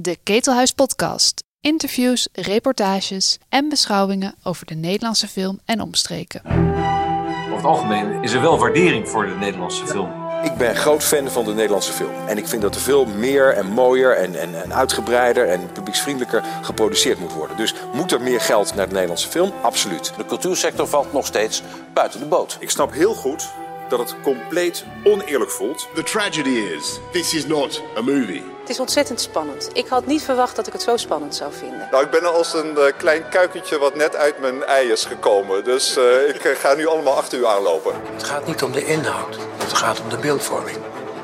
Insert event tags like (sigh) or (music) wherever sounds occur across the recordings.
De Ketelhuis Podcast. Interviews, reportages en beschouwingen over de Nederlandse film en omstreken. Over het algemeen is er wel waardering voor de Nederlandse film. Ik ben groot fan van de Nederlandse film. En ik vind dat er veel meer en mooier en, en, en uitgebreider en publieksvriendelijker geproduceerd moet worden. Dus moet er meer geld naar de Nederlandse film? Absoluut. De cultuursector valt nog steeds buiten de boot. Ik snap heel goed dat het compleet oneerlijk voelt. The tragedy is, this is not a movie. Het is ontzettend spannend. Ik had niet verwacht dat ik het zo spannend zou vinden. Nou, ik ben als een uh, klein kuikentje wat net uit mijn ei is gekomen. Dus uh, ik ga nu allemaal achter u aanlopen. Het gaat niet om de inhoud. Het gaat om de beeldvorming.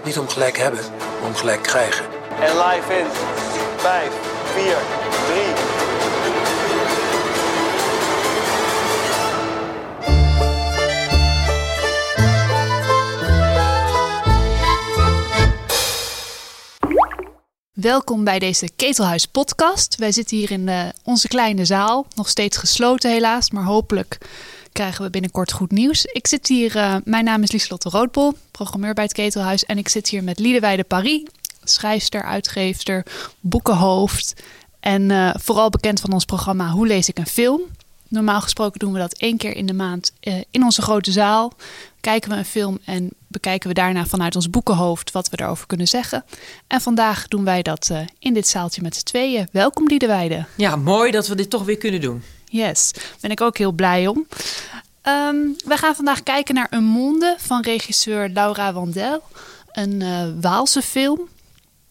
Niet om gelijk hebben, maar om gelijk krijgen. En live in 5, 4, 3, Welkom bij deze Ketelhuis podcast. Wij zitten hier in eh, onze kleine zaal, nog steeds gesloten helaas, maar hopelijk krijgen we binnenkort goed nieuws. Ik zit hier, uh, mijn naam is Lieselotte Roodbol, programmeur bij het Ketelhuis en ik zit hier met Liedewijde Paris, schrijfster, uitgeefster, boekenhoofd en uh, vooral bekend van ons programma Hoe lees ik een film? Normaal gesproken doen we dat één keer in de maand in onze grote zaal. Kijken we een film en bekijken we daarna vanuit ons boekenhoofd wat we erover kunnen zeggen. En vandaag doen wij dat uh, in dit zaaltje met z'n tweeën. Welkom Liedewijde. Ja, mooi dat we dit toch weer kunnen doen. Yes, ben ik ook heel blij om. Um, we gaan vandaag kijken naar Een Monde van regisseur Laura Wandel. Een uh, Waalse film.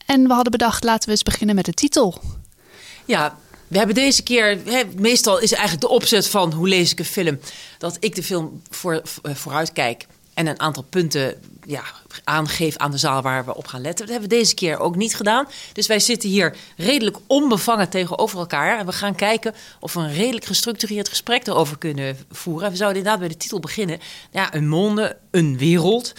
En we hadden bedacht, laten we eens beginnen met de titel. Ja, we hebben deze keer, meestal is eigenlijk de opzet van hoe lees ik een film, dat ik de film voor, vooruit kijk en een aantal punten ja, aangeef aan de zaal waar we op gaan letten. Dat hebben we deze keer ook niet gedaan. Dus wij zitten hier redelijk onbevangen tegenover elkaar. En we gaan kijken of we een redelijk gestructureerd gesprek erover kunnen voeren. We zouden inderdaad bij de titel beginnen. Ja, een monde, een wereld.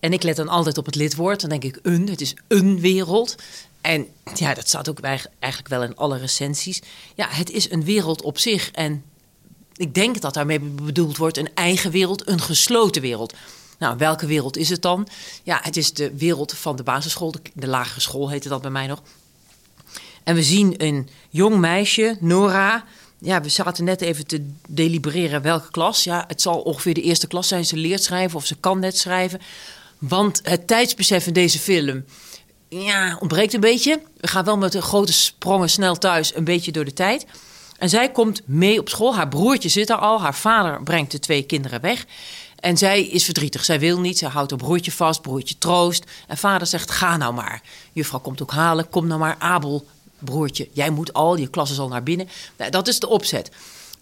En ik let dan altijd op het lidwoord. Dan denk ik een, het is een wereld. En ja, dat staat ook eigenlijk wel in alle recensies. Ja, het is een wereld op zich. En ik denk dat daarmee bedoeld wordt een eigen wereld, een gesloten wereld. Nou, welke wereld is het dan? Ja, het is de wereld van de basisschool, de, lagere school heette dat bij mij nog. En we zien een jong meisje, Nora. Ja, we zaten net even te delibereren welke klas. Ja, het zal ongeveer de eerste klas zijn. Ze leert schrijven of ze kan net schrijven. Want het tijdsbesef in deze film ja, ontbreekt een beetje. We gaan wel met grote sprongen snel thuis een beetje door de tijd. En zij komt mee op school. Haar broertje zit er al. Haar vader brengt de twee kinderen weg. En zij is verdrietig. Zij wil niet. Ze houdt haar broertje vast. Broertje troost. En vader zegt: Ga nou maar. Juffrouw komt ook halen. Kom nou maar, Abel, broertje. Jij moet al. Je klas is al naar binnen. Nou, dat is de opzet.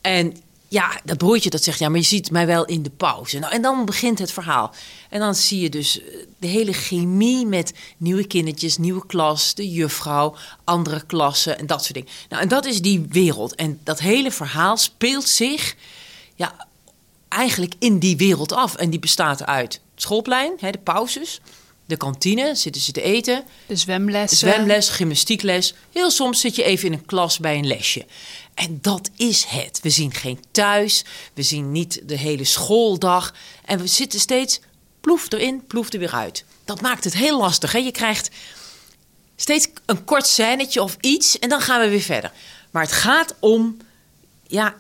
En ja, dat broertje dat zegt, ja, maar je ziet mij wel in de pauze. Nou, en dan begint het verhaal. En dan zie je dus eh, de hele chemie met nieuwe kindertjes, nieuwe klas, de juffrouw, andere klassen en dat soort dingen. Nou, en dat is die wereld. En dat hele verhaal speelt zich ja, eigenlijk in die wereld af. En die bestaat uit het schoolplein, hè, de pauzes, de kantine, zitten ze te eten. De zwemles. Zwemles, gymnastiekles. Heel soms zit je even in een klas bij een lesje. En dat is het. We zien geen thuis, we zien niet de hele schooldag. En we zitten steeds ploef erin, ploef er weer uit. Dat maakt het heel lastig. Hè? Je krijgt steeds een kort scènetje of iets en dan gaan we weer verder. Maar het gaat om, ja,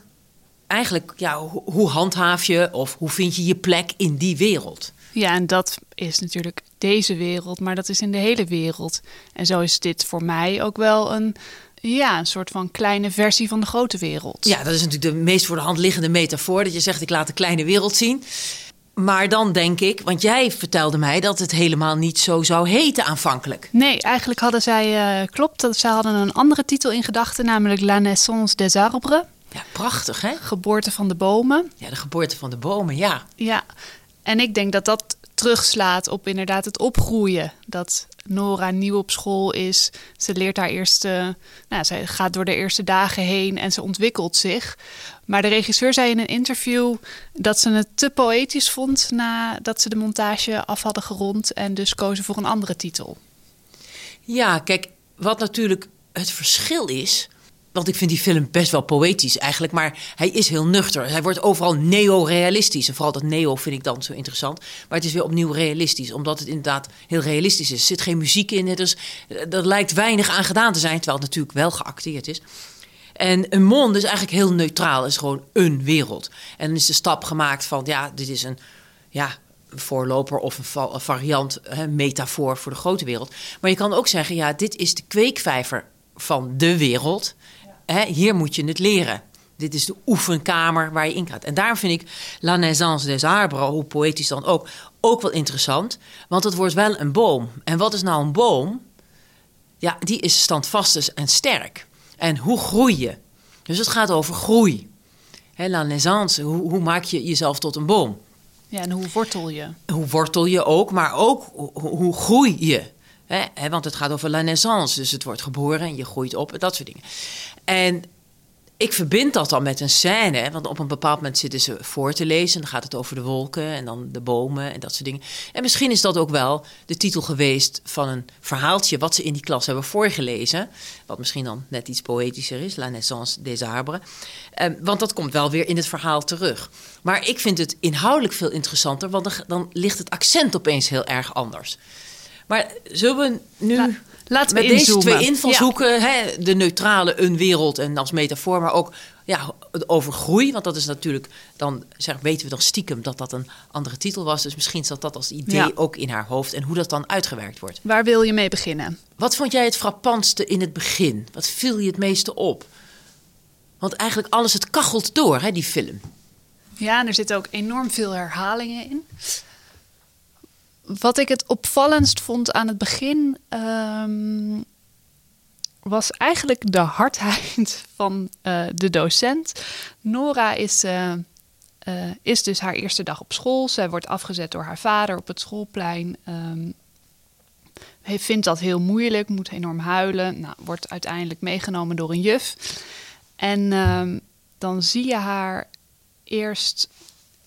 eigenlijk, ja, hoe handhaaf je of hoe vind je je plek in die wereld? Ja, en dat is natuurlijk deze wereld, maar dat is in de hele wereld. En zo is dit voor mij ook wel een, ja, een soort van kleine versie van de grote wereld. Ja, dat is natuurlijk de meest voor de hand liggende metafoor. Dat je zegt, ik laat de kleine wereld zien. Maar dan denk ik, want jij vertelde mij dat het helemaal niet zo zou heten aanvankelijk. Nee, eigenlijk hadden zij, uh, klopt, dat zij hadden een andere titel in gedachten, namelijk La Naissance des Arbres. Ja, prachtig hè? Geboorte van de bomen. Ja, de geboorte van de bomen, ja. Ja, en ik denk dat dat terugslaat op inderdaad het opgroeien. Dat Nora nieuw op school is. Ze leert haar eerste. Nou, ze gaat door de eerste dagen heen en ze ontwikkelt zich. Maar de regisseur zei in een interview dat ze het te poëtisch vond nadat ze de montage af hadden gerond en dus kozen voor een andere titel. Ja, kijk, wat natuurlijk het verschil is. Want ik vind die film best wel poëtisch eigenlijk, maar hij is heel nuchter. Hij wordt overal neo-realistisch. En vooral dat neo vind ik dan zo interessant. Maar het is weer opnieuw realistisch, omdat het inderdaad heel realistisch is. Er zit geen muziek in, dus er lijkt weinig aan gedaan te zijn, terwijl het natuurlijk wel geacteerd is. En een monde is eigenlijk heel neutraal. Het is gewoon een wereld. En dan is de stap gemaakt van, ja, dit is een ja, voorloper of een, variant, een metafoor voor de grote wereld. Maar je kan ook zeggen, ja, dit is de kweekvijver van de wereld. Hè, hier moet je het leren. Dit is de oefenkamer waar je in gaat. En daarom vind ik La Naissance des Arbres, hoe poëtisch dan ook, ook wel interessant. Want het wordt wel een boom. En wat is nou een boom? Ja, die is standvastig en sterk. En hoe groei je? Dus het gaat over groei. La naissance, hoe, hoe, maak je jezelf tot een boom? Ja, en hoe wortel je? Hoe wortel je ook, maar ook hoe, hoe groei je? Hè, want het gaat over la naissance, dus het wordt geboren en je groeit op, dat soort dingen. En ik verbind dat dan met een scène. Want op een bepaald moment zitten ze voor te lezen. Dan gaat het over de wolken en dan de bomen en dat soort dingen. En misschien is dat ook wel de titel geweest van een verhaaltje... wat ze in die klas hebben voorgelezen. Wat misschien dan net iets poëtischer is. La naissance des arbres. Um, want dat komt wel weer in het verhaal terug. Maar ik vind het inhoudelijk veel interessanter... want dan ligt het accent opeens heel erg anders. Maar zullen we nu... Laten we met deze twee invalshoeken, hè, de neutrale een wereld en als metafoor, maar ook ja, over groei. Want dat is natuurlijk, dan zeg, weten we dan stiekem dat dat een andere titel was. Dus misschien zat dat als idee ook in haar hoofd en hoe dat dan uitgewerkt wordt. Waar wil je mee beginnen? Wat vond jij het frappantste in het begin? Wat viel je het meeste op? Want eigenlijk alles, het kachelt door, hè, die film. Ja, en er zitten ook enorm veel herhalingen in. Wat ik het opvallendst vond aan het begin ehm, was eigenlijk de hardheid (laughs) van uh, de docent. Nora is, uh, uh, is dus haar eerste dag op school. Zij wordt afgezet door haar vader op het schoolplein. Um, hij vindt dat heel moeilijk, moet enorm huilen. Nou, wordt uiteindelijk meegenomen door een juf. En um, dan zie je haar eerst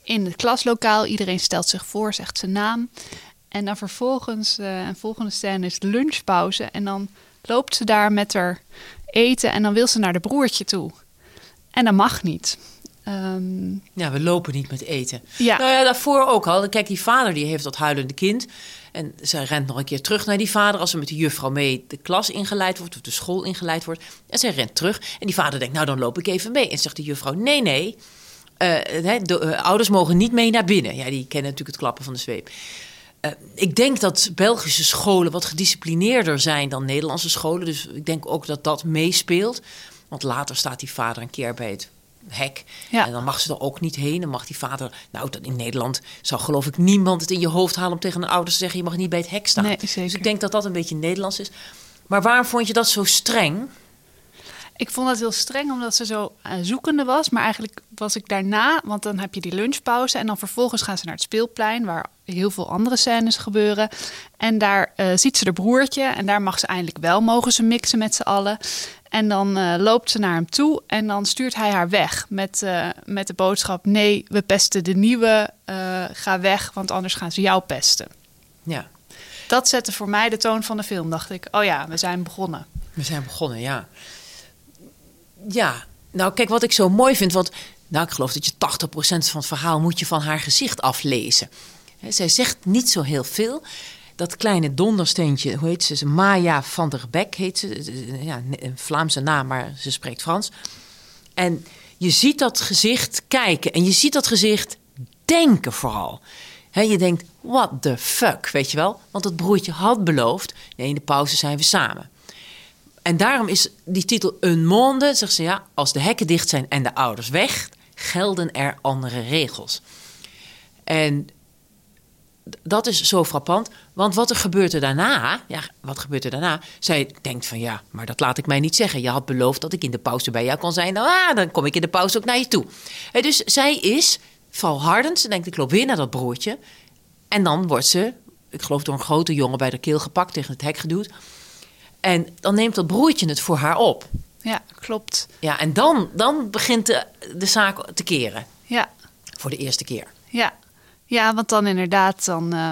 in het klaslokaal. Iedereen stelt zich voor, zegt zijn naam. En dan vervolgens, uh, een volgende scène is lunchpauze. En dan loopt ze daar met haar eten en dan wil ze naar de broertje toe. En dat mag niet. Um... Ja, we lopen niet met eten. Ja. Nou ja, daarvoor ook al. Kijk, die vader die heeft dat huilende kind. En zij rent nog een keer terug naar die vader als ze met de juffrouw mee de klas ingeleid wordt of de school ingeleid wordt. En zij rent terug. En die vader denkt, nou dan loop ik even mee. En zegt de juffrouw, nee, nee. Uh, de, uh, ouders mogen niet mee naar binnen. Ja, die kennen natuurlijk het klappen van de zweep. Uh, ik denk dat Belgische scholen wat gedisciplineerder zijn dan Nederlandse scholen. Dus ik denk ook dat dat meespeelt. Want later staat die vader een keer bij het hek. Ja. En dan mag ze er ook niet heen. Dan mag die vader. Nou, in Nederland zou geloof ik niemand het in je hoofd halen om tegen een ouder te zeggen: je mag niet bij het hek staan. Nee, dus ik denk dat dat een beetje Nederlands is. Maar waarom vond je dat zo streng? Ik vond dat heel streng omdat ze zo uh, zoekende was. Maar eigenlijk was ik daarna, want dan heb je die lunchpauze. En dan vervolgens gaan ze naar het speelplein, waar heel veel andere scènes gebeuren. En daar uh, ziet ze haar broertje. En daar mag ze eindelijk wel, mogen ze mixen met z'n allen. En dan uh, loopt ze naar hem toe en dan stuurt hij haar weg met, met de boodschap: Nee, we pesten de nieuwe, ga weg, want anders gaan ze jou pesten. Ja. Dat zette voor mij de toon van de film. Dacht ik: Oh ja, we zijn begonnen. We zijn begonnen, ja. Ja, nou kijk, wat ik zo mooi vind, want nou, ik geloof dat je 80% van het verhaal moet je van haar gezicht aflezen. Zij zegt niet zo heel veel. Dat kleine dondersteentje, hoe heet ze? Maya van der Beek heet ze. Ja, een Vlaamse naam, maar ze spreekt Frans. En je ziet dat gezicht kijken en je ziet dat gezicht denken vooral. He, je denkt, what the fuck, weet je wel? Want het broertje had beloofd, nee, in de pauze zijn we samen. En daarom is die titel Een Monde, zegt ze ja, als de hekken dicht zijn en de ouders weg, gelden er andere regels. En dat is zo frappant, want wat er gebeurt er daarna, ja, wat gebeurt er daarna? Zij denkt van ja, maar dat laat ik mij niet zeggen. Je had beloofd dat ik in de pauze bij jou kon zijn. Nou, ah, dan kom ik in de pauze ook naar je toe. En dus zij is valhardend. Ze denkt, ik loop weer naar dat broertje. En dan wordt ze, ik geloof door een grote jongen bij de keel gepakt, tegen het hek geduwd. En dan neemt dat broertje het voor haar op. Ja, klopt. Ja, en dan, dan begint de, de zaak te keren. Ja. Voor de eerste keer. Ja, ja want dan inderdaad, dan, uh,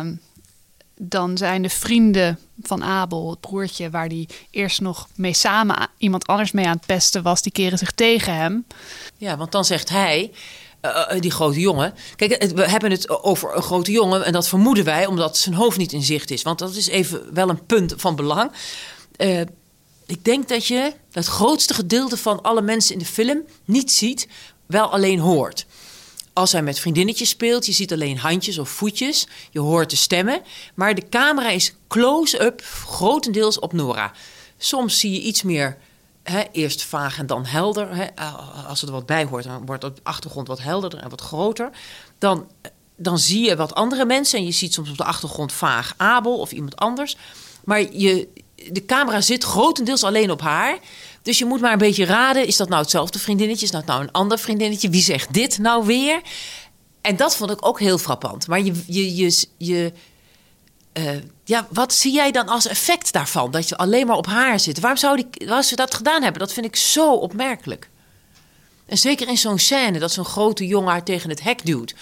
dan zijn de vrienden van Abel, het broertje, waar die eerst nog mee samen iemand anders mee aan het pesten was, die keren zich tegen hem. Ja, want dan zegt hij, uh, die grote jongen. Kijk, we hebben het over een grote jongen en dat vermoeden wij omdat zijn hoofd niet in zicht is. Want dat is even wel een punt van belang. Uh, ik denk dat je het grootste gedeelte van alle mensen in de film niet ziet, wel alleen hoort. Als hij met vriendinnetjes speelt, je ziet alleen handjes of voetjes, je hoort de stemmen, maar de camera is close-up, grotendeels op Nora. Soms zie je iets meer, hè, eerst vaag en dan helder. Hè. Als er wat bij hoort, dan wordt de achtergrond wat helderder en wat groter. Dan, dan zie je wat andere mensen en je ziet soms op de achtergrond vaag Abel of iemand anders. Maar je, de camera zit grotendeels alleen op haar. Dus je moet maar een beetje raden: is dat nou hetzelfde vriendinnetje? Is dat nou een ander vriendinnetje? Wie zegt dit nou weer? En dat vond ik ook heel frappant. Maar je, je, je, uh, ja, wat zie jij dan als effect daarvan? Dat je alleen maar op haar zit. Waarom zou die, waarom ze dat gedaan hebben? Dat vind ik zo opmerkelijk. En zeker in zo'n scène dat zo'n grote jongen haar tegen het hek duwt.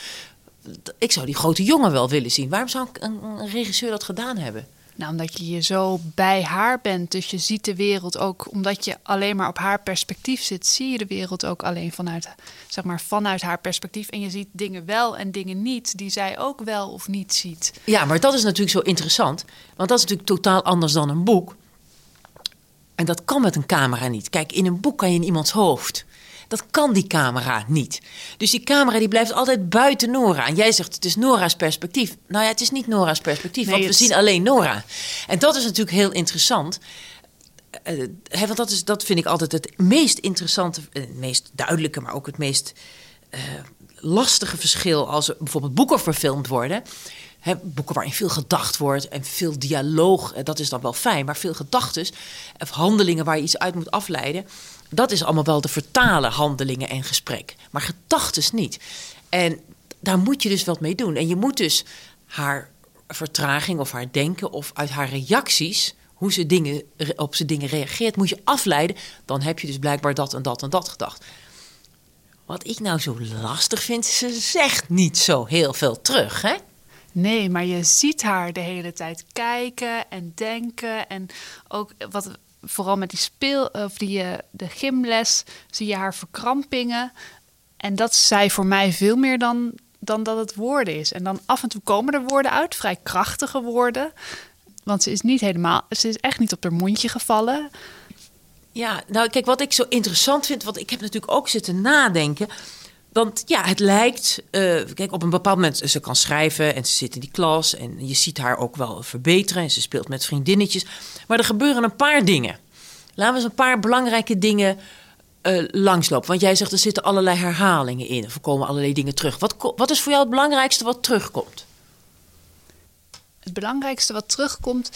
Ik zou die grote jongen wel willen zien. Waarom zou een regisseur dat gedaan hebben? Nou, omdat je je zo bij haar bent. Dus je ziet de wereld ook, omdat je alleen maar op haar perspectief zit, zie je de wereld ook alleen vanuit, zeg maar, vanuit haar perspectief. En je ziet dingen wel en dingen niet, die zij ook wel of niet ziet. Ja, maar dat is natuurlijk zo interessant. Want dat is natuurlijk totaal anders dan een boek. En dat kan met een camera niet. Kijk, in een boek kan je in iemands hoofd. Dat kan die camera niet. Dus die camera die blijft altijd buiten Nora. En jij zegt het is Nora's perspectief. Nou ja, het is niet Nora's perspectief, want we zien alleen Nora. En dat is natuurlijk heel interessant. Uh, want dat, is, dat vind ik altijd het meest interessante, het meest duidelijke, maar ook het meest uh, lastige verschil als er bijvoorbeeld boeken verfilmd worden. He, boeken waarin veel gedacht wordt en veel dialoog, dat is dan wel fijn, maar veel gedachtes of handelingen waar je iets uit moet afleiden dat is allemaal wel de vertalen handelingen en gesprek. Maar gedachten niet. En daar moet je dus wat mee doen. En je moet dus haar vertraging of haar denken of uit haar reacties, hoe ze dingen, op ze dingen reageert, moet je afleiden. Dan heb je dus blijkbaar dat en dat en dat gedacht. Wat ik nou zo lastig vind, ze zegt niet zo heel veel terug, hè? Nee, maar je ziet haar de hele tijd kijken en denken. En ook wat vooral met die speel of die uh, de gymles zie je haar verkrampingen. En dat zei voor mij veel meer dan, dan dat het woorden is. En dan af en toe komen er woorden uit, vrij krachtige woorden. Want ze is niet helemaal, ze is echt niet op haar mondje gevallen. Ja, nou kijk, wat ik zo interessant vind, want ik heb natuurlijk ook zitten nadenken. Want ja, het lijkt, uh, kijk, op een bepaald moment, ze kan schrijven en ze zit in die klas en je ziet haar ook wel verbeteren en ze speelt met vriendinnetjes. Maar er gebeuren een paar dingen. Laten we eens een paar belangrijke dingen uh, langslopen. Want jij zegt er zitten allerlei herhalingen in, er komen allerlei dingen terug. Wat, wat is voor jou het belangrijkste wat terugkomt? Het belangrijkste wat terugkomt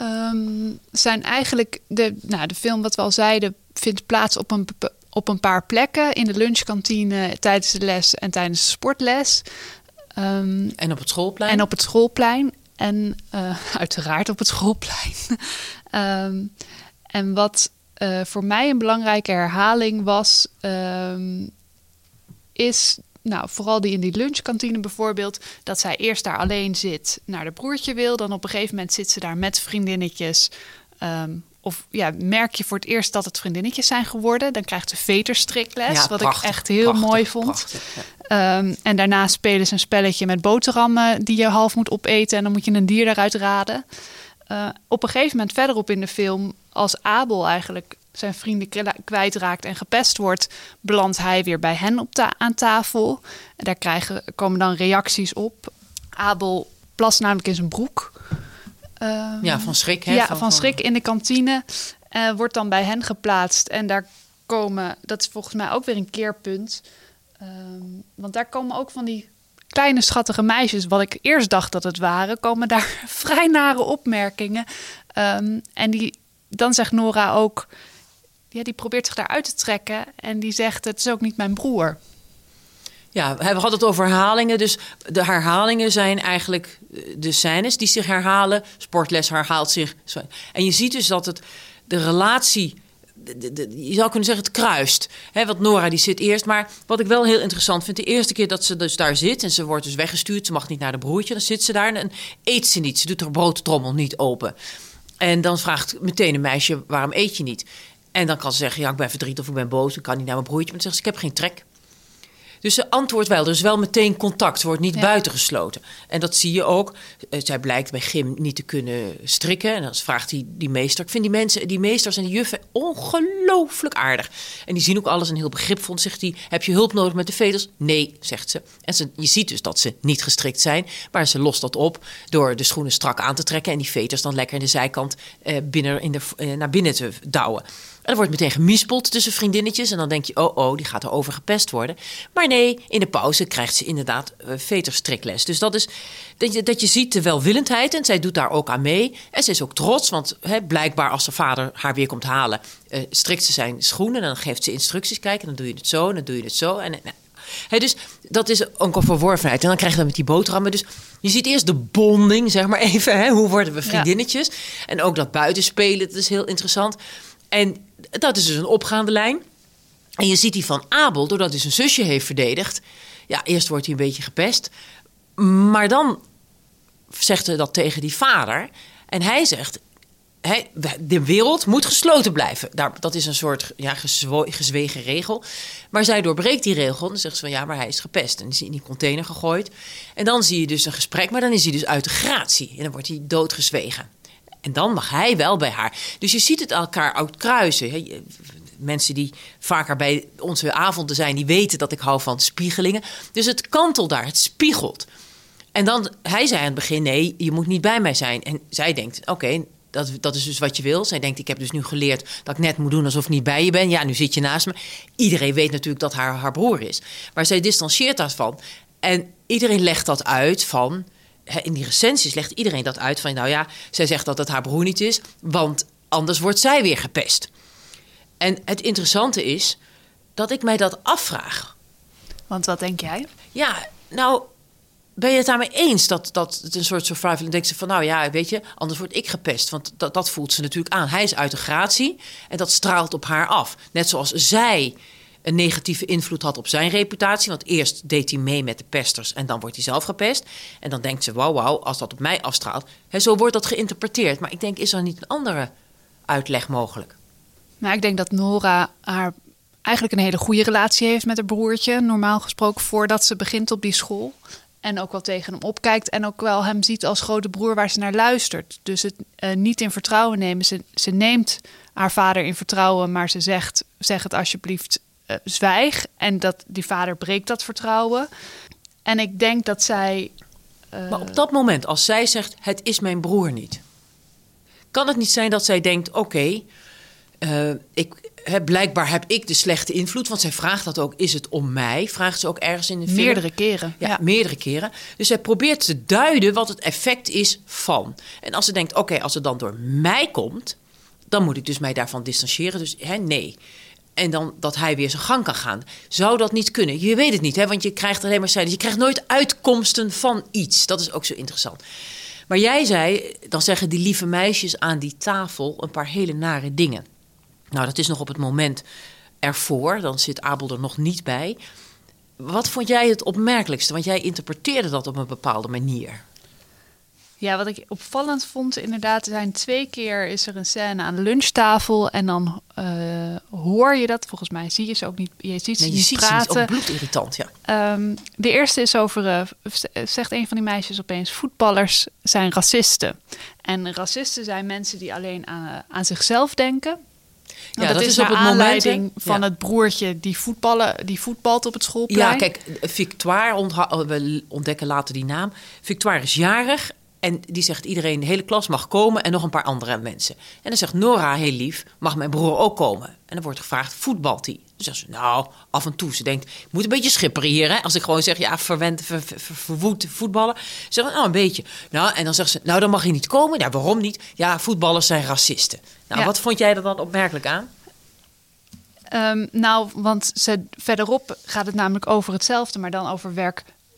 um, zijn eigenlijk de, nou, de film, wat we al zeiden, vindt plaats op een op een paar plekken. In de lunchkantine, tijdens de les en tijdens de sportles. Um, en op het schoolplein? En op het schoolplein. En uh, (laughs) uiteraard op het schoolplein. um, (laughs) en wat uh, voor mij een belangrijke herhaling was, um, is nou, vooral die in die lunchkantine bijvoorbeeld, dat zij eerst daar alleen zit, naar de broertje wil. Dan op een gegeven moment zit ze daar met vriendinnetjes. Um, of ja, merk je voor het eerst dat het vriendinnetjes zijn geworden. Dan krijgt ze veterstrikles, ja, wat ik echt heel mooi vond. Prachtig, ja. um, en daarna spelen ze een spelletje met boterhammen die je half moet opeten. En dan moet je een dier daaruit raden. Uh, op een gegeven moment verderop in de film, als Abel eigenlijk zijn vrienden kwijtraakt en gepest wordt, belandt hij weer bij hen op ta aan tafel. En daar krijgen, komen dan reacties op. Abel plast namelijk in zijn broek. Um, ja, van schrik. Hè? Ja, van, van schrik in de kantine. Uh, wordt dan bij hen geplaatst. En daar komen, dat is volgens mij ook weer een keerpunt. Um, want daar komen ook van die kleine schattige meisjes, wat ik eerst dacht dat het waren, komen daar (laughs) vrij nare opmerkingen. Um, en die, dan zegt Nora ook, ja, die probeert zich daaruit te trekken. En die zegt, het is ook niet mijn broer. Ja, we hadden het over herhalingen. Dus de herhalingen zijn eigenlijk eh, de scènes die zich herhalen. Sportles herhaalt zich. En je ziet dus dat het, de relatie de- je zou kunnen zeggen, het kruist. Want Nora die zit eerst. Maar wat ik wel heel interessant vind, de eerste keer dat ze dus daar zit en ze wordt dus weggestuurd, ze mag niet naar de broertje, dan zit ze daar en eet ze niet. Ze doet haar broodtrommel niet open. En dan vraagt meteen een meisje, waarom eet je niet? En dan kan ze zeggen, ja, ik ben verdrietig of ik ben boos, ik kan niet naar mijn broertje. Maar dan zegt ze, ik heb geen trek. Dus ze antwoordt wel. Er is wel meteen contact. Wordt niet Ja. buitengesloten. En dat zie je ook. Eh, Zij blijkt bij Gim niet te kunnen strikken. En dan vraagt die, die meester. Ik vind die mensen, die meesters en die juffen ongelooflijk aardig. En die zien ook alles en heel begripvol. Zegt hij, heb je hulp nodig met de veders? Nee, zegt ze. En ze, je ziet dus dat ze niet gestrikt zijn. Maar ze lost dat op door de schoenen strak aan te trekken. En die veters dan lekker in de zijkant eh, binnen in de, eh, naar binnen te douwen. En er wordt meteen gemispeld tussen vriendinnetjes. En dan denk je, oh oh, die gaat er over gepest worden. Maar nee, in de pauze krijgt ze inderdaad uh, veterstrikles. Dus dat is dat je, dat je ziet de welwillendheid. En zij doet daar ook aan mee. En ze is ook trots, want hè, blijkbaar als haar vader haar weer komt halen... eh, strikt ze zijn schoenen en dan geeft ze instructies. Kijk, en dan doe je het zo en dan doe je het zo. En, Hè, dus dat is ook een verworvenheid. En dan krijg je dat met die boterhammen. Dus je ziet eerst de bonding, zeg maar even. Hè? Hoe worden we vriendinnetjes? En ook dat buitenspelen, dat is heel interessant. En dat is dus een opgaande lijn. En je ziet die van Abel, doordat hij zijn zusje heeft verdedigd. Ja, eerst wordt hij een beetje gepest. Maar dan zegt hij dat tegen die vader. En hij zegt, de wereld moet gesloten blijven. Daar, dat is een soort ja, gezwegen regel. Maar zij doorbreekt die regel. En dan zegt ze van ja, maar hij is gepest. En is in die container gegooid. En dan zie je dus een gesprek, maar dan is hij dus uit de gratie. En dan wordt hij doodgezwegen. En dan mag hij wel bij haar. Dus je ziet het elkaar ook kruisen. hè. Je- Mensen die vaker bij onze avonden zijn, die weten dat ik hou van spiegelingen. Dus het kantelt daar, het spiegelt. En dan, hij zei aan het begin, nee, je moet niet bij mij zijn. En zij denkt, oké, dat, dat is dus wat je wil. Zij denkt, ik heb dus nu geleerd dat ik net moet doen alsof ik niet bij je ben. Ja, nu zit je naast me. Iedereen weet natuurlijk dat haar haar broer is. Maar zij distancieert daarvan. En iedereen legt dat uit van... In die recensies legt iedereen dat uit van... nou ja, zij zegt dat het haar broer niet is... want anders wordt zij weer gepest. En het interessante is dat ik mij dat afvraag. Want wat denk jij? Ja, nou, ben je het daarmee eens dat, dat het een soort survival... Dan denkt ze van, nou ja, weet je, anders word ik gepest. Want dat, dat voelt ze natuurlijk aan. Hij is uit de gratie en dat straalt op haar af. Net zoals zij een negatieve invloed had op zijn reputatie. Want eerst deed hij mee met de pesters en dan wordt hij zelf gepest. En dan denkt ze, wauw, wauw, als dat op mij afstraalt. Hè, zo wordt dat geïnterpreteerd. Maar ik denk, is er niet een andere uitleg mogelijk? Nou, ik denk dat Nora haar eigenlijk een hele goede relatie heeft met haar broertje. Normaal gesproken voordat ze begint op die school. En ook wel tegen hem opkijkt. En ook wel hem ziet als grote broer waar ze naar luistert. Dus het eh, niet in vertrouwen nemen. Ze, ze neemt haar vader in vertrouwen. Maar ze zegt, zeg het alsjeblieft, eh, zwijg. En dat, die vader breekt dat vertrouwen. En ik denk dat zij... eh, Maar op dat moment, als zij zegt: Het is mijn broer niet. Kan het niet zijn dat zij denkt: Oké, eh, ik. Hè, blijkbaar heb ik de slechte invloed, want zij vraagt dat ook. Is het om mij? Vraagt ze ook ergens in de film. Meerdere keren, Ja, ja. meerdere keren. Dus zij probeert te duiden wat het effect is van. En als ze denkt: Oké, als het dan door mij komt, dan moet ik dus mij daarvan distancieren. Dus hè, nee. En dan dat hij weer zijn gang kan gaan. Zou dat niet kunnen? Je weet het niet, hè? want je krijgt alleen maar cijfers. Je krijgt nooit uitkomsten van iets. Dat is ook zo interessant. Maar jij zei, dan zeggen die lieve meisjes aan die tafel een paar hele nare dingen. Nou, dat is nog op het moment ervoor. Dan zit Abel er nog niet bij. Wat vond jij het opmerkelijkste? Want jij interpreteerde dat op een bepaalde manier. Ja, wat ik opvallend vond, inderdaad, er zijn twee keer is er een scène aan de lunchtafel en dan eh, hoor je dat. Volgens mij zie je ze ook niet. Je ziet ze Nee, je niet ziet ze niet. praten. Ook bloedirritant, ja. Ehm, de eerste is over, eh, zegt een van die meisjes opeens, voetballers zijn racisten. En racisten zijn mensen die alleen aan, eh, aan zichzelf denken. Nou, Ja, dat, is, op het moment, aanleiding van Ja. het broertje die, voetballen, die voetbalt op het schoolplein. Ja, kijk, Victoire, we ontdekken later die naam. Victoire is jarig en die zegt iedereen, de hele klas mag komen en nog een paar andere mensen. En dan zegt Nora, heel lief, mag mijn broer ook komen? En dan wordt gevraagd, voetbalt hij? Dan zegt ze, nou, af en toe. Ze denkt, ik moet een beetje schipperen hier. Hè? Als ik gewoon zeg, ja, verwend, ver, ver- ver- verwoed voetballen. Ze zegt, nou, een beetje. Nou, en dan zegt ze, nou, dan mag hij niet komen. Ja, waarom niet? Ja, voetballers zijn racisten. Nou, Ja. wat vond jij er dan opmerkelijk aan? Ehm, nou, want ze, verderop gaat het namelijk over hetzelfde, maar dan over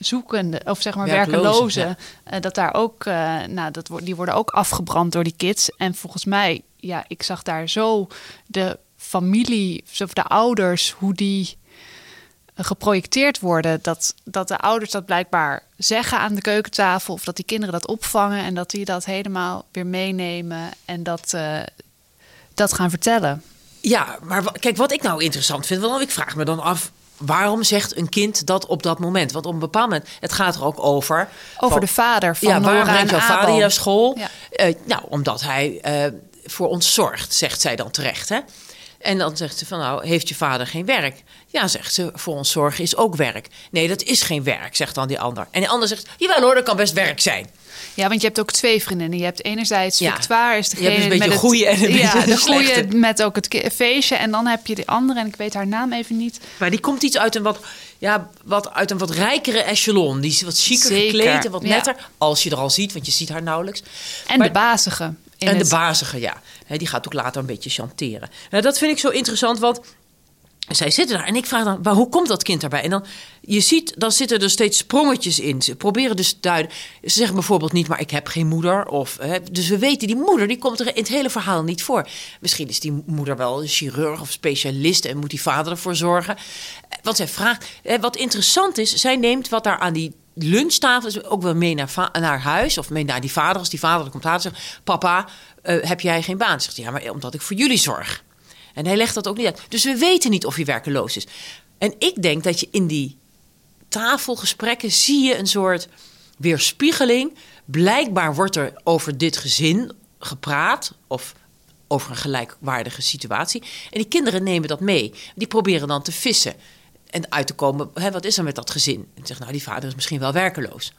werkzoekende, of zeg maar werkelozen. ja. Eh, dat daar ook, eh, nou, dat die worden ook afgebrand door die kids. En volgens mij, ja, ik zag daar zo de familie, of de ouders, hoe die geprojecteerd worden. Dat, dat de ouders dat blijkbaar zeggen aan de keukentafel. Of dat die kinderen dat opvangen en dat die dat helemaal weer meenemen en dat, uh, dat gaan vertellen. Ja, maar kijk, wat ik nou interessant vind, want ik vraag me dan af. Waarom zegt een kind dat op dat moment? Want op een bepaald moment, het gaat er ook over. Over van, de vader van ja, Nora waarom brengt jouw vader hier naar school? Ja. Uh, nou, omdat hij uh, voor ons zorgt, zegt zij dan terecht. Hè? En dan zegt ze van nou, heeft je vader geen werk? Ja, zegt ze, voor ons zorgen is ook werk. Nee, dat is geen werk, zegt dan die ander. En die ander zegt, jawel hoor, dat kan best werk zijn. Ja, want je hebt ook twee vriendinnen. Je hebt enerzijds Ja. Victoire, is Je hebt een beetje met goeie en een het, ja, beetje de (laughs) met ook het feestje. En dan heb je de andere, en ik weet haar naam even niet. Maar die komt iets uit een wat, ja, wat, uit een wat rijkere echelon. Die is wat chiquer gekleed en wat ja. netter. Als je er al ziet, want je ziet haar nauwelijks. En Maar- de bazige. En de bazige, ja. Die gaat ook later een beetje chanteren. Nou, dat vind ik zo interessant, want zij zitten daar. En ik vraag dan, waar, hoe komt dat kind daarbij? En dan, je ziet, dan zitten er steeds sprongetjes in. Ze proberen dus te duiden. Ze zeggen bijvoorbeeld niet, maar ik heb geen moeder. Of, hè, dus we weten, die moeder die komt er in het hele verhaal niet voor. Misschien is die moeder wel een chirurg of specialist... en moet die vader ervoor zorgen. Want zij vraagt... hè, Wat interessant is, zij neemt wat daar aan die lunchtafel is ook wel mee naar, naar huis of mee naar die vader. Als die vader er komt later zegt: Papa, eh, heb jij geen baan? Zegt hij: Ja, maar omdat ik voor jullie zorg. En hij legt dat ook niet uit. Dus we weten niet of hij werkeloos is. En ik denk dat je in die tafelgesprekken zie je een soort weerspiegeling. Blijkbaar wordt er over dit gezin gepraat of over een gelijkwaardige situatie. En die kinderen nemen dat mee. Die proberen dan te vissen en uit te komen. Hè, wat is er met dat gezin? En zeggen, nou, die vader is misschien wel werkeloos.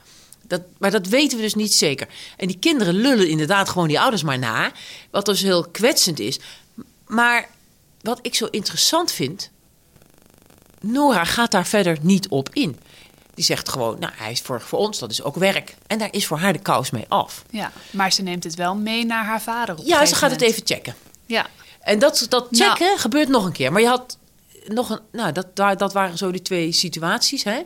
Dat, maar dat weten we dus niet zeker. En die kinderen lullen inderdaad gewoon die ouders maar na. Wat dus heel kwetsend is. Maar wat ik zo interessant vind. Nora gaat daar verder niet op in. Die zegt gewoon, nou, hij is voor, voor ons, dat is ook werk. En daar is voor haar de kous mee af. Ja, maar ze neemt het wel mee naar haar vader. Op Ja, ze gaat het even checken. Ja, En dat, dat Nou. checken gebeurt nog een keer. Maar je had nog een. Nou, dat, dat waren zo die twee situaties, hè?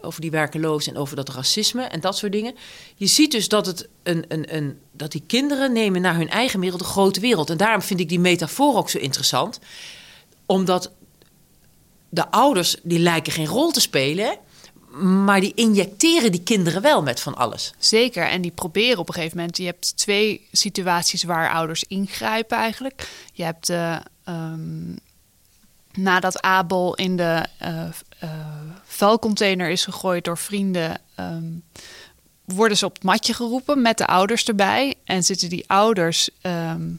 Over die werkeloos en over dat racisme en dat soort dingen. Je ziet dus dat, het een, een, een, dat die kinderen nemen naar hun eigen wereld de grote wereld. En daarom vind ik die metafoor ook zo interessant. Omdat de ouders, die lijken geen rol te spelen. Maar die injecteren die kinderen wel met van alles. zeker. En die proberen op een gegeven moment. Je hebt twee situaties waar ouders ingrijpen eigenlijk. Je hebt de. ehm, nadat Abel in de eh, eh, vuilcontainer is gegooid door vrienden. ehm, worden ze op het matje geroepen met de ouders erbij. En zitten die ouders. ehm,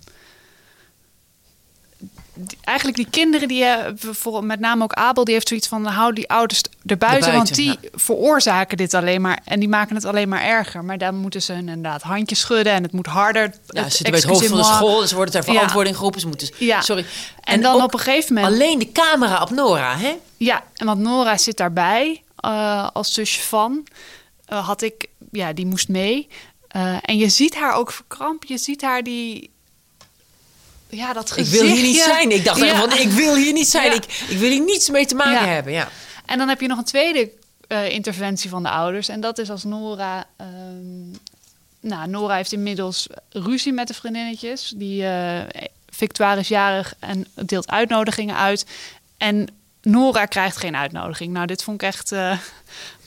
eigenlijk die kinderen, die hebben, voor, met name ook Abel, die heeft zoiets van: hou die ouders erbuiten, want die veroorzaken dit alleen maar en die maken het alleen maar erger. Maar dan moeten ze hun inderdaad handjes schudden en het moet harder. Ja, het ze zitten bij het hoofd van de school ze worden ter Ja. verantwoording geroepen. Ze moeten, Ja. Sorry. En, dan op een gegeven moment. Alleen de camera op Nora, hè? Ja, en want Nora zit daarbij eh, als zusje van. eh, had ik, ja, die moest mee. Eh, en je ziet haar ook verkrampen. Je ziet haar die. Ja, dat Ik gezichtje. wil hier niet zijn. Ik dacht Ja. van, ik wil hier niet zijn. Ja. Ik, ik wil hier niets mee te maken Ja. hebben. Ja. En dan heb je nog een tweede eh, interventie van de ouders. En dat is als Nora. ehm, nou, Nora heeft inmiddels ruzie met de vriendinnetjes. Die eh Victoire is jarig en deelt uitnodigingen uit. En Nora krijgt geen uitnodiging. Nou, dit vond ik echt eh,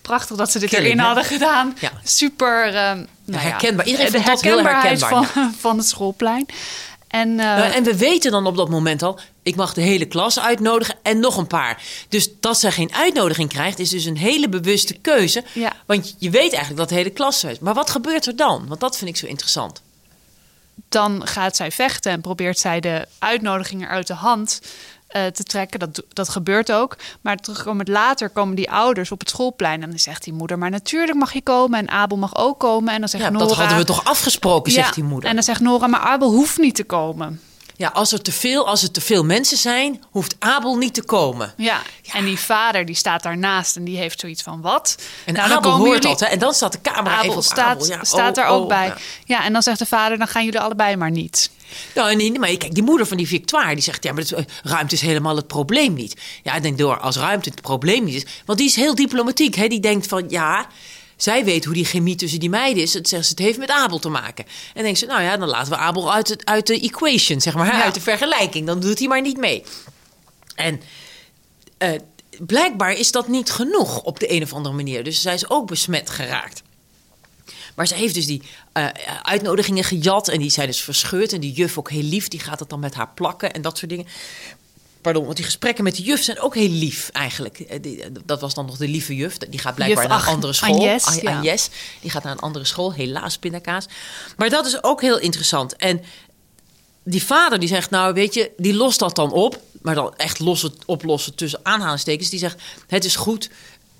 prachtig dat ze dit Killing, erin hè? hadden gedaan. Ja. Super. ehm, nou herkenbaar. Iedereen de herkenbaarheid herkenbaar, Van, van het schoolplein. En, eh, Nou, en we weten dan op dat moment al, ik mag de hele klas uitnodigen en nog een paar. Dus dat zij geen uitnodiging krijgt, is dus een hele bewuste keuze. Ja. Want je weet eigenlijk dat de hele klas is. Maar wat gebeurt er dan? Want dat vind ik zo interessant. dan gaat zij vechten en probeert zij de uitnodigingen uit de hand eh, te trekken. Dat, dat gebeurt ook. Maar terugkomend later komen die ouders op het schoolplein. En dan zegt die moeder, maar natuurlijk mag je komen. En Abel mag ook komen. En dan zegt Ja, Nora... dat hadden we toch afgesproken, Ja, zegt die moeder. En dan zegt Nora, maar Abel hoeft niet te komen. Ja, als er te veel, als er te veel mensen zijn, hoeft Abel niet te komen. Ja. en die vader die staat daarnaast en die heeft zoiets van, wat? En Nou, dan Abel hoort jullie- dat, hè? En dan staat de camera Abel even op staat, Abel. Ja, staat oh, er ook oh, bij. ja. Ja. en dan zegt de vader, dan gaan jullie allebei maar niet. Nou, nee, maar kijk, die moeder van die Victoire, die zegt... ja, maar eh, ruimte is helemaal het probleem niet. Ja, ik denk door, als ruimte het probleem niet is... want die is heel diplomatiek, hè. Die denkt van, ja, zij weet hoe die chemie tussen die meiden is. Het zegt ze, het heeft met Abel te maken. En denkt ze, nou ja, dan laten we Abel uit, het, uit de equation, zeg maar, Ja. uit de vergelijking. Dan doet hij maar niet mee. En eh, blijkbaar is dat niet genoeg op de een of andere manier. Dus zij is ook besmet geraakt. Maar ze heeft dus die eh, uitnodigingen gejat en die zijn dus verscheurd. En die juf ook heel lief, die gaat het dan met haar plakken en dat soort dingen. Pardon, want die gesprekken met de juf zijn ook heel lief eigenlijk. Eh, die- dat was dan nog de lieve juf. Die gaat blijkbaar Juf naar een andere school. Agnes, ja. Agnes. Die gaat naar een andere school. Helaas, pindakaas. Maar dat is ook heel interessant. En die vader die zegt, nou weet je, die lost dat dan op. Maar dan echt lossen, oplossen tussen aanhalingstekens. Die zegt, het is goed,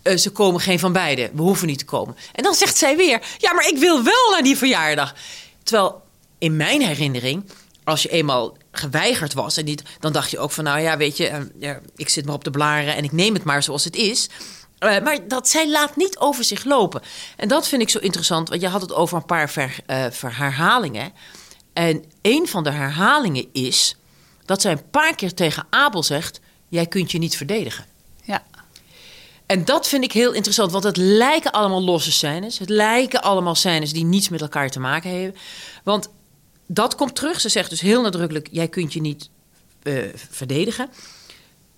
eh, ze komen geen van beiden. We hoeven niet te komen. En dan zegt zij weer, ja, maar ik wil wel naar die verjaardag. Terwijl in mijn herinnering, als je eenmaal geweigerd was... En niet, dan dacht je ook van, nou ja, weet je, eh, ja, ik zit maar op de blaren... en ik neem het maar zoals het is... Eh, maar dat zij laat niet over zich lopen. En dat vind ik zo interessant, want je had het over een paar ver, eh, ver- herhalingen. En een van de herhalingen is dat zij een paar keer tegen Abel zegt: Jij kunt je niet verdedigen. Ja. En dat vind ik heel interessant, want het lijken allemaal losse scènes. Het lijken allemaal scènes die niets met elkaar te maken hebben. Want dat komt terug. Ze zegt dus heel nadrukkelijk: Jij kunt je niet eh, verdedigen.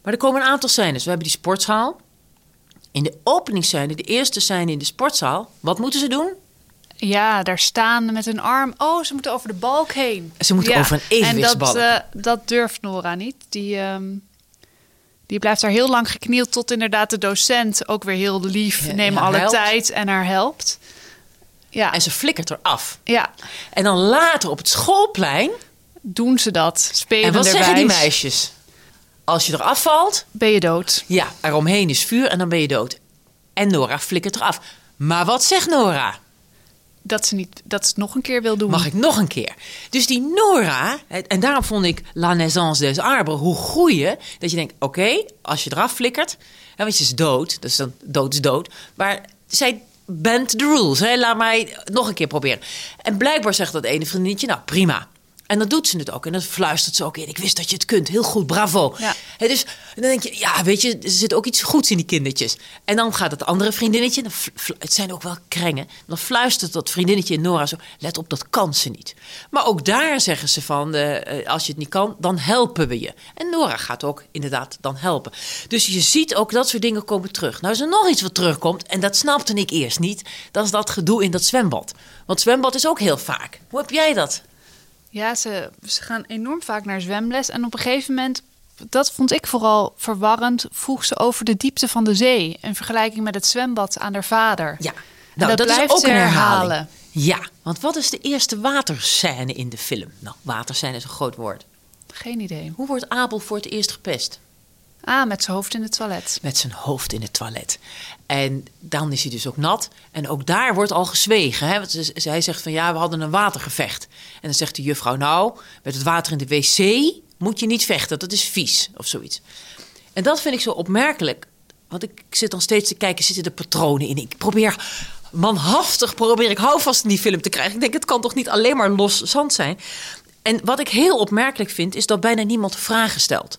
Maar er komen een aantal scènes. We hebben die sportzaal. In de openingsscène, de eerste scène in de sportzaal, wat moeten ze doen? Ja, daar staan met een arm. Oh, ze moeten over de balk heen. Ze moeten Ja, over een evenwichtsbalk. En dat, eh, dat durft Nora niet. Die, ehm, die blijft daar heel lang geknield tot inderdaad de docent ook weer heel lief. Ja, haar alle helpt. tijd en haar helpt. Ja, En ze flikkert eraf. ja, En dan later op het schoolplein. doen ze dat. Spelen En wat zeggen die meisjes? Als je eraf valt, Ben je dood. ja, eromheen is vuur en dan ben je dood. En Nora flikkert eraf. Maar wat zegt Nora? Dat ze, niet, dat ze het nog een keer wil doen. Mag ik nog een keer? Dus die Nora, en daarom vond ik La Naissance des Arbres hoe groeien. Dat je denkt, oké, als je eraf flikkert, want je is dood, dus dan dood is dood. Maar zij bent the rules. Hè? Laat mij nog een keer proberen. En blijkbaar zegt dat ene vriendinnetje, nou prima. En dan doet ze het ook. En dan fluistert ze ook in. Ik wist dat je het kunt. Heel goed, bravo. Ja. Dus dan denk je, ja, weet je, er zit ook iets goeds in die kindertjes. En dan gaat het andere vriendinnetje, dan het zijn ook wel krengen. Dan fluistert dat vriendinnetje in Nora zo, let op, dat kan ze niet. Maar ook daar zeggen ze van, eh, eh, als je het niet kan, dan helpen we je. En Nora gaat ook inderdaad dan helpen. Dus je ziet ook dat soort dingen komen terug. Nou is er nog iets wat terugkomt, en dat snapte ik eerst niet. Dat is dat gedoe in dat zwembad. Want zwembad is ook heel vaak. Hoe heb jij dat? Ja, ze, ze gaan enorm vaak naar zwemles. En op een gegeven moment, dat vond ik vooral verwarrend, vroeg ze over de diepte van de zee. In vergelijking met het zwembad aan haar vader. Ja, nou, dat, is blijft ook ze een herhaling. herhalen. Ja, want wat is de eerste waterscène in de film? Nou, waterscène is een groot woord. Geen idee. Hoe wordt Abel voor het eerst gepest? Ah, met zijn hoofd in het toilet. Met zijn hoofd in het toilet. En dan is hij dus ook nat. En ook daar wordt al gezwegen. Hè? Hij zegt van ja, we hadden een watergevecht. En dan zegt de juffrouw, nou, met het water in de wc moet je niet vechten. Dat is vies of zoiets. En dat vind ik zo opmerkelijk. Want ik zit dan steeds te kijken, zitten er patronen in? Ik probeer manhaftig, probeer ik houvast in die film te krijgen. Ik denk, het kan toch niet alleen maar los zand zijn? En wat ik heel opmerkelijk vind, is dat bijna niemand vragen stelt.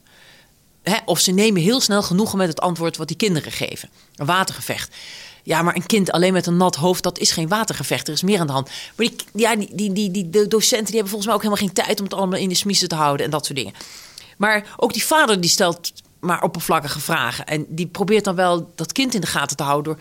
Of ze nemen heel snel genoegen met het antwoord wat die kinderen geven. Een watergevecht. Ja, maar een kind alleen met een nat hoofd, dat is geen watergevecht. Er is meer aan de hand. Maar die, ja, die, die, die, die de docenten die hebben volgens mij ook helemaal geen tijd om het allemaal in de smiezen te houden en dat soort dingen. Maar ook die vader die stelt maar oppervlakkige vragen. En die probeert dan wel dat kind in de gaten te houden door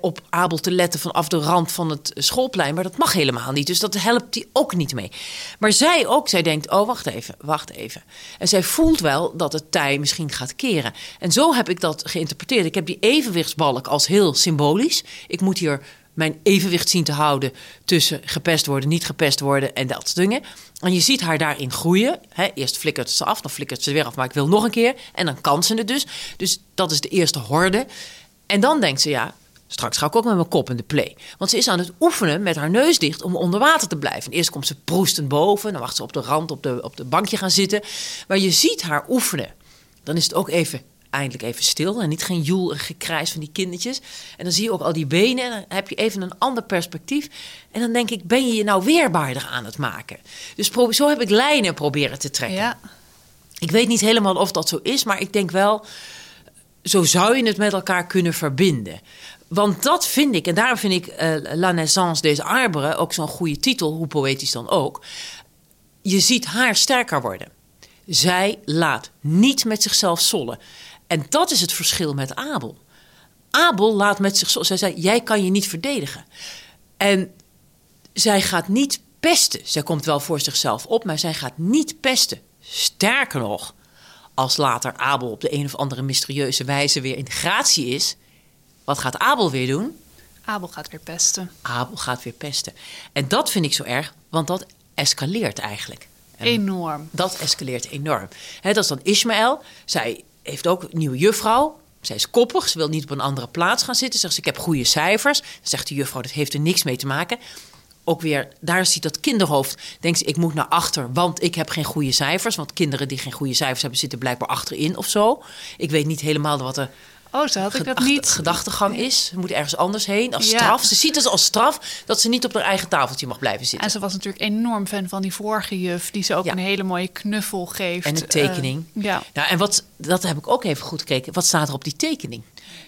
op Abel te letten vanaf de rand van het schoolplein. Maar dat mag helemaal niet. Dus dat helpt hij ook niet mee. Maar zij ook, zij denkt: oh, wacht even, wacht even. En zij voelt wel dat het tij misschien gaat keren. En zo heb ik dat geïnterpreteerd. Ik heb die evenwichtsbalk als heel symbolisch. Ik moet hier mijn evenwicht zien te houden tussen gepest worden, niet gepest worden en dat soort dingen. En je ziet haar daarin groeien. Hè, eerst flikkert ze af, dan flikkert ze weer af, maar ik wil nog een keer. En dan kan ze het dus. Dus dat is de eerste horde. En dan denkt ze, ja, straks ga ik ook met mijn kop in de play. Want ze is aan het oefenen met haar neus dicht om onder water te blijven. Eerst komt ze proestend boven, dan wacht ze op de rand op de, op de bankje gaan zitten. Maar je ziet haar oefenen. Dan is het ook even eindelijk even stil en niet geen joel en gekrijs van die kindertjes. En dan zie je ook al die benen en dan heb je even een ander perspectief. En dan denk ik, ben je je nou weerbaarder aan het maken? Dus zo heb ik lijnen proberen te trekken. Ja. Ik weet niet helemaal of dat zo is, maar ik denk wel... zo zou je het met elkaar kunnen verbinden. Want dat vind ik, en daarom vind ik uh, La Naissance des Arbres ook zo'n goede titel, hoe poëtisch dan ook. Je ziet haar sterker worden. Zij laat niet met zichzelf sollen. En dat is het verschil met Abel. Abel laat met zichzelf. Zij zei: Jij kan je niet verdedigen. En zij gaat niet pesten. Zij komt wel voor zichzelf op, maar zij gaat niet pesten. Sterker nog, als later Abel op de een of andere mysterieuze wijze weer in gratie is, wat gaat Abel weer doen? Abel gaat weer pesten. Abel gaat weer pesten. En dat vind ik zo erg, want dat escaleert eigenlijk. En enorm. Dat escaleert enorm. He, dat is dan Ismaël. Zij heeft ook een nieuwe juffrouw. Zij is koppig, ze wil niet op een andere plaats gaan zitten. Zegt ze, ik heb goede cijfers. Dan zegt de juffrouw, dat heeft er niks mee te maken. Ook weer, daar ziet dat kinderhoofd. Denkt ze, ik moet naar achter, want ik heb geen goede cijfers. Want kinderen die geen goede cijfers hebben, zitten blijkbaar achterin of zo. Ik weet niet helemaal wat er Oh, zo had ik dat niet. gedachtegang is. Ze moet ergens anders heen als straf. Ze ziet het als straf dat ze niet op haar eigen tafeltje mag blijven zitten. En ze was natuurlijk enorm fan van die vorige juf, die ze ook een hele mooie knuffel geeft. En een tekening. Uh, ja. Nou, en wat, dat heb ik ook even goed gekeken. Wat staat er op die tekening?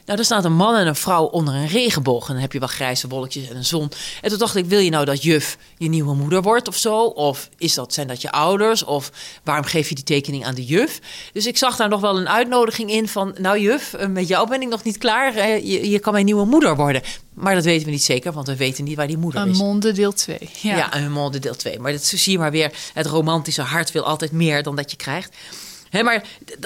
Nou, er staat een man en een vrouw onder een regenboog. En dan heb je wel grijze wolkjes en een zon. En toen dacht ik, wil je nou dat juf je nieuwe moeder wordt of zo? Of is dat, zijn dat je ouders? Of waarom geef je die tekening aan de juf? Dus ik zag daar nog wel een uitnodiging in van... nou juf, eh, met jou ben ik nog niet klaar. Je, je kan mijn nieuwe moeder worden. Maar dat weten we niet zeker, want we weten niet waar die moeder een is. Een monde deel 2. Ja, ja een monde deel 2. Maar dat zie je maar weer. Het romantische hart wil altijd meer dan dat je krijgt. He, maar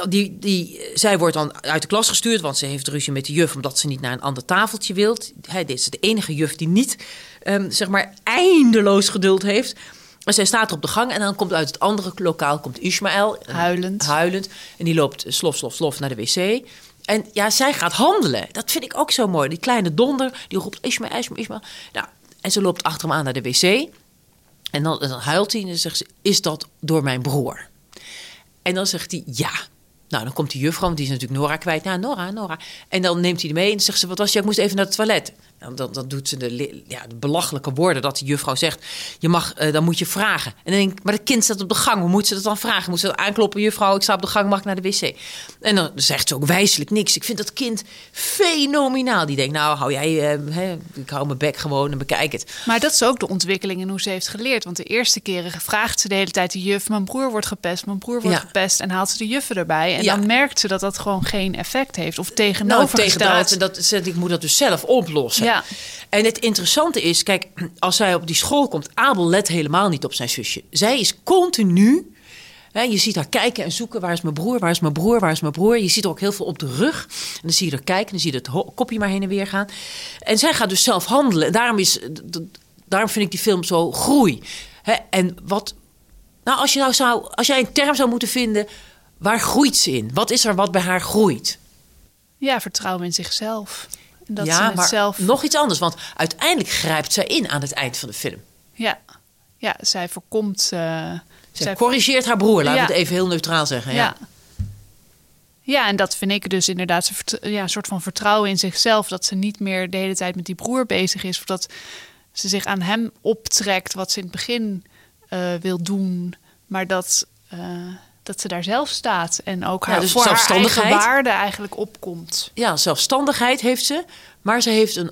die, die, zij wordt dan uit de klas gestuurd, want ze heeft ruzie met de juf omdat ze niet naar een ander tafeltje wil. Hij dit is de enige juf die niet, um, zeg maar, eindeloos geduld heeft. En zij staat er op de gang en dan komt uit het andere lokaal komt Ismaël. Huilend. Huilend. En die loopt slof, slof, slof naar de wc. En ja, zij gaat handelen. Dat vind ik ook zo mooi. Die kleine donder, die roept Ismaël, Ismaël, Ismaël. Nou, en ze loopt achter hem aan naar de wc. En dan, en dan huilt hij en dan zegt ze, is dat door mijn broer? En dan zegt hij ja. Nou, dan komt die juffrouw, die is natuurlijk Nora kwijt. Nou, Nora, Nora. En dan neemt hij die mee en zegt ze: Wat was je? Ik moest even naar het toilet. Dan, dan, dan doet ze de, ja, de belachelijke woorden dat de juffrouw zegt: Je mag, uh, dan moet je vragen. En dan denk ik: Maar het kind staat op de gang. Hoe moet ze dat dan vragen? Moet ze dat aankloppen? Juffrouw, ik sta op de gang, mag ik naar de wc? En dan zegt ze ook wijselijk niks. Ik vind dat kind fenomenaal. Die denkt: Nou, hou jij, uh, hè, ik hou mijn bek gewoon en bekijk het. Maar dat is ook de ontwikkeling in hoe ze heeft geleerd. Want de eerste keren vraagt ze de hele tijd de juf: Mijn broer wordt gepest, mijn broer wordt Ja. gepest. En haalt ze de juffen erbij. En Ja. dan merkt ze dat dat gewoon geen effect heeft. Of Nou, tegenovergesteld. tegendraad, en dat, ik moet dat dus zelf oplossen. Ja. En het interessante is, kijk, als zij op die school komt, Abel let helemaal niet op zijn zusje. Zij is continu. Hè, je ziet haar kijken en zoeken. Waar is mijn broer? Waar is mijn broer? Waar is mijn broer? Je ziet er ook heel veel op de rug. En dan zie je haar kijken. Dan zie je het kopje maar heen en weer gaan. En zij gaat dus zelf handelen. En daarom, is, daarom vind ik die film zo groei. Hè, en wat. Nou, als, je nou zou, als jij een term zou moeten vinden. Waar groeit ze in? Wat is er wat bij haar groeit? Ja, vertrouwen in zichzelf. Dat ja, maar zelf. nog iets anders. Want uiteindelijk grijpt zij in aan het eind van de film. Ja. ja, zij voorkomt. eh, Zij corrigeert haar broer, laten Ja. we het even heel neutraal zeggen. Ja. Ja. Ja, en dat vind ik dus inderdaad ja, een soort van vertrouwen in zichzelf. Dat ze niet meer de hele tijd met die broer bezig is. Of dat ze zich aan hem optrekt wat ze in het begin eh, wil doen. Maar dat, eh, dat ze daar zelf staat. En ook Ja, haar, dus voor haar zelfstandigheid. waarde eigenlijk opkomt. Ja, zelfstandigheid heeft ze. Maar ze heeft een.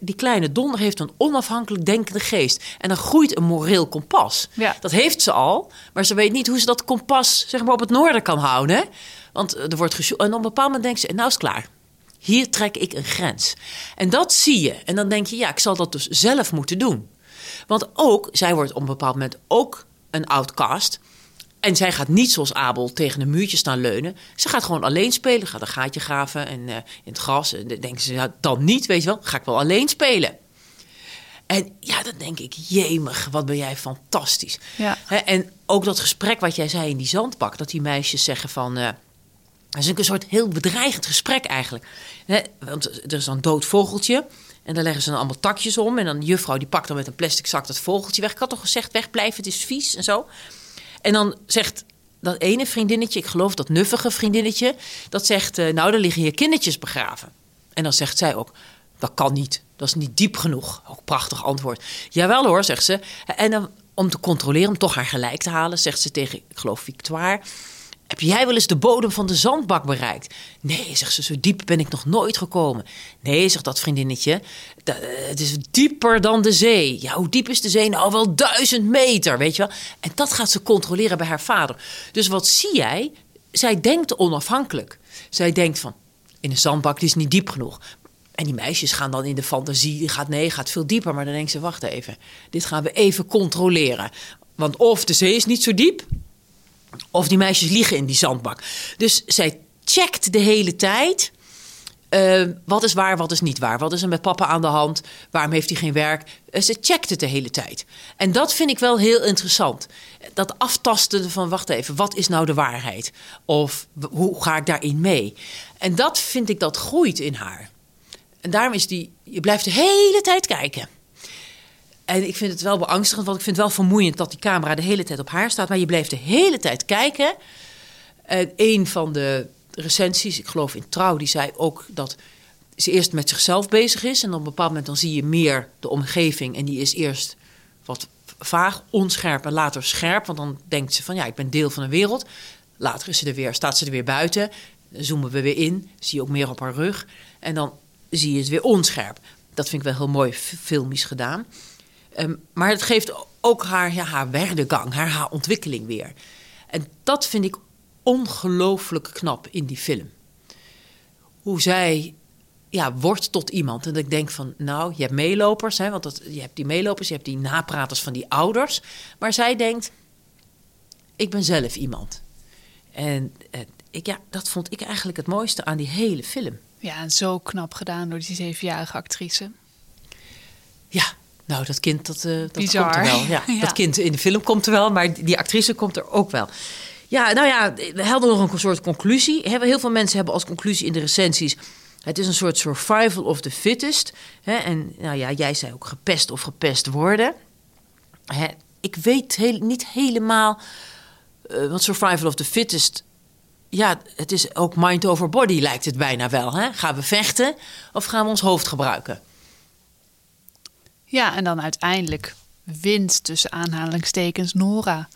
Die kleine donder heeft een onafhankelijk denkende geest. En dan groeit een moreel kompas. Ja. Dat heeft ze al. Maar ze weet niet hoe ze dat kompas zeg maar, op het noorden kan houden. hè. Want er wordt gesjo- En op een bepaald moment denkt ze: Nou is het klaar. Hier trek ik een grens. En dat zie je. En dan denk je: Ja, ik zal dat dus zelf moeten doen. Want ook, zij wordt op een bepaald moment ook een outcast. En zij gaat niet zoals Abel tegen een muurtje staan leunen. Ze gaat gewoon alleen spelen. Gaat een gaatje graven en, eh, in het gras. En dan denken ze, dan niet, weet je wel. Ga ik wel alleen spelen. En ja, dan denk ik, jemig, wat ben jij fantastisch. Ja. En ook dat gesprek wat jij zei in die zandbak. Dat die meisjes zeggen van... eh, dat is een soort heel bedreigend gesprek eigenlijk. Want er is een dood vogeltje. En daar leggen ze dan allemaal takjes om. En dan de juffrouw die pakt dan met een plastic zak dat vogeltje weg. Ik had toch gezegd, wegblijven, het is vies en zo. En dan zegt dat ene vriendinnetje, ik geloof dat nuffige vriendinnetje... dat zegt, eh, nou, daar liggen hier kindertjes begraven. En dan zegt zij ook, dat kan niet. Dat is niet diep genoeg. Ook prachtig antwoord. Jawel hoor, zegt ze. En dan, om te controleren, om toch haar gelijk te halen... zegt ze tegen, ik geloof Victoire... heb jij wel eens de bodem van de zandbak bereikt? Nee, zegt ze, zo diep ben ik nog nooit gekomen. Nee, zegt dat vriendinnetje, "da- eh, het is dieper dan de zee. Ja, hoe diep is de zee? Nou, wel duizend meter, weet je wel. En dat gaat ze controleren bij haar vader. Dus wat zie jij? Zij denkt onafhankelijk. Zij denkt van, in een zandbak is niet diep genoeg. En die meisjes gaan dan in de fantasie, die gaat nee, gaat veel dieper. Maar dan denkt ze, wacht even, dit gaan we even controleren. Want of de zee is niet zo diep, of die meisjes liegen in die zandbak. Dus zij checkt de hele tijd. eh, wat is waar, wat is niet waar? Wat is er met papa aan de hand? Waarom heeft hij geen werk? Eh, ze checkt het de hele tijd. En dat vind ik wel heel interessant. Dat aftasten van, wacht even, wat is nou de waarheid? Of hoe ga ik daarin mee? En dat vind ik, dat groeit in haar. En daarom is die, je blijft de hele tijd kijken. En ik vind het wel beangstigend, want ik vind het wel vermoeiend dat die camera de hele tijd op haar staat. Maar je blijft de hele tijd kijken. En een van de recensies, ik geloof in Trouw, die zei ook dat ze eerst met zichzelf bezig is. En op een bepaald moment dan zie je meer de omgeving. En die is eerst wat vaag, onscherp en later scherp. Want dan denkt ze van ja, ik ben deel van een wereld. Later is ze er weer, staat ze er weer buiten. Zoomen we weer in, zie je ook meer op haar rug. En dan zie je het weer onscherp. Dat vind ik wel heel mooi filmisch gedaan. Ehm, maar het geeft ook haar, ja, haar werdegang, haar, haar ontwikkeling weer. En dat vind ik ongelooflijk knap in die film. Hoe zij ja, wordt tot iemand. En dat ik denk van, nou, je hebt meelopers, hè, want dat, je hebt die meelopers, je hebt die napraters van die ouders. Maar zij denkt, ik ben zelf iemand. En eh, ik, ja, dat vond ik eigenlijk het mooiste aan die hele film. Ja, en zo knap gedaan door die zevenjarige actrice. Ja, nou, dat kind, dat, eh, dat komt er wel. Ja, (laughs) Ja. Dat kind in de film komt er wel, maar die actrice komt er ook wel. Ja, nou ja, we hadden nog een soort conclusie. Heel veel mensen hebben als conclusie in de recensies... het is een soort survival of the fittest. Hè? En nou ja, jij zei ook gepest of gepest worden. Hè? Ik weet heel, niet helemaal... eh, want survival of the fittest... Ja, het is ook mind over body lijkt het bijna wel. Hè? Gaan we vechten of gaan we ons hoofd gebruiken? Ja, en dan uiteindelijk wint tussen aanhalingstekens Nora.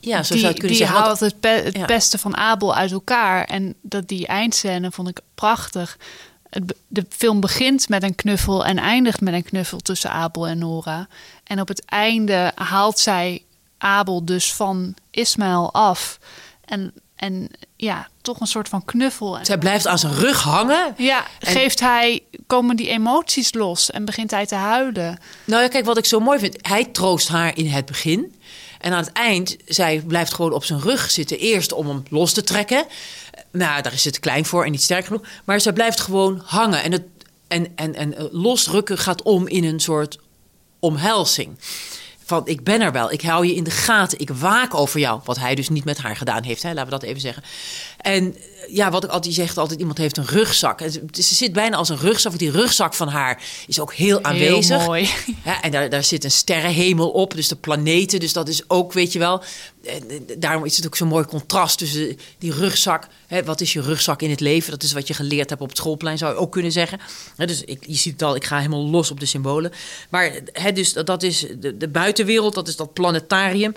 Ja, zo die, zou kunnen die zeggen. Haalt het, pe- het Ja. beste van Abel uit elkaar. En dat die eindscène vond ik prachtig. Het de film begint met een knuffel en eindigt met een knuffel tussen Abel en Nora. En op het einde haalt zij Abel dus van Ismaël af. En, en ja, toch een soort van knuffel. En Zij blijft aan zijn rug hangen. ja, En- geeft hij, komen die emoties los en begint hij te huilen. Nou ja, kijk, wat ik zo mooi vind. Hij troost haar in het begin. En aan het eind, zij blijft gewoon op zijn rug zitten. Eerst om hem los te trekken. Nou, daar is ze te klein voor en niet sterk genoeg. Maar zij blijft gewoon hangen. En, het, en, en, en eh, losrukken gaat om in een soort omhelzing. Van, ik ben er wel, ik hou je in de gaten, ik waak over jou. Wat hij dus niet met haar gedaan heeft, hè? laten we dat even zeggen. En ja, wat ik altijd zeg, altijd iemand heeft een rugzak. En ze, zit bijna als een rugzak, want die rugzak van haar is ook heel aanwezig. mooi. Ja, en daar, daar zit een sterrenhemel op, dus de planeten. Dus dat is ook, weet je wel. en, Daarom is het ook zo'n mooi contrast tussen die rugzak. Hè, wat is je rugzak in het leven? Dat is wat je geleerd hebt op het schoolplein, zou je ook kunnen zeggen. Dus ik, je ziet het al, ik ga helemaal los op de symbolen. Maar hè, dus, dat, dat is de, de buitenwereld, dat is dat planetarium.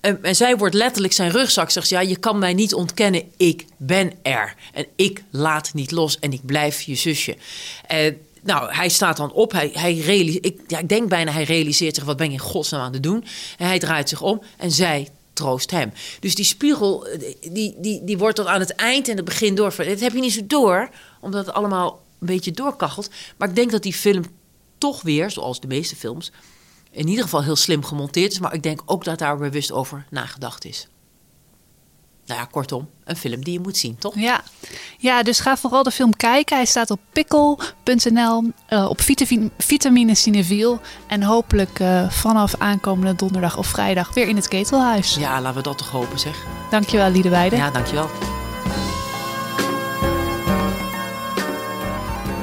En, en zij wordt letterlijk zijn rugzak. Zegt ze, ja, je kan mij niet ontkennen. Ik ben er. En ik laat niet los. En ik blijf je zusje. En nou, hij staat dan op. Hij, hij ik, ja, ik denk bijna, hij realiseert zich... wat ben ik in godsnaam aan het doen? En hij draait zich om en zij troost hem. Dus die spiegel, eh, die, die, die wordt tot aan het eind en het begin door. Dat heb je niet zo door, omdat het allemaal een beetje doorkachelt. Maar ik denk dat die film toch weer, zoals de meeste films... in ieder geval heel slim gemonteerd is. Maar ik denk ook dat daar bewust over nagedacht is. Nou ja, kortom, een film die je moet zien, toch? Ja. ja, dus ga vooral de film kijken. Hij staat op pikkel.nl, eh, op vitamine, vitamine Cineviel. En hopelijk eh, vanaf aankomende donderdag of vrijdag weer in het Ketelhuis. Ja, laten we dat toch hopen, zeg. Dankjewel, Liedewijde. Ja, dankjewel.